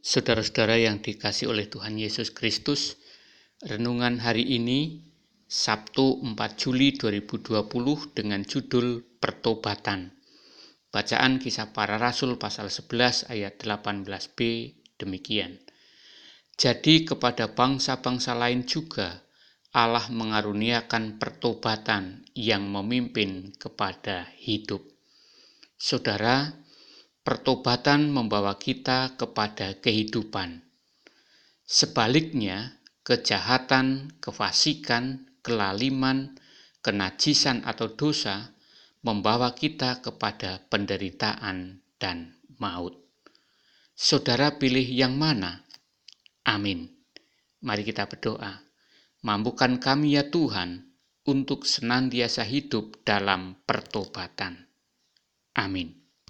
Saudara-saudara yang dikasih oleh Tuhan Yesus Kristus, renungan hari ini Sabtu 4 Juli 2020 dengan judul Pertobatan. Bacaan kisah para rasul pasal 11 ayat 18b demikian. Jadi kepada bangsa-bangsa lain juga Allah mengaruniakan pertobatan yang memimpin kepada hidup. Saudara, pertobatan membawa kita kepada kehidupan. Sebaliknya, kejahatan, kefasikan, kelaliman, kenajisan atau dosa membawa kita kepada penderitaan dan maut. Saudara pilih yang mana? Amin. Mari kita berdoa. Mampukan kami ya Tuhan untuk senantiasa hidup dalam pertobatan. Amin.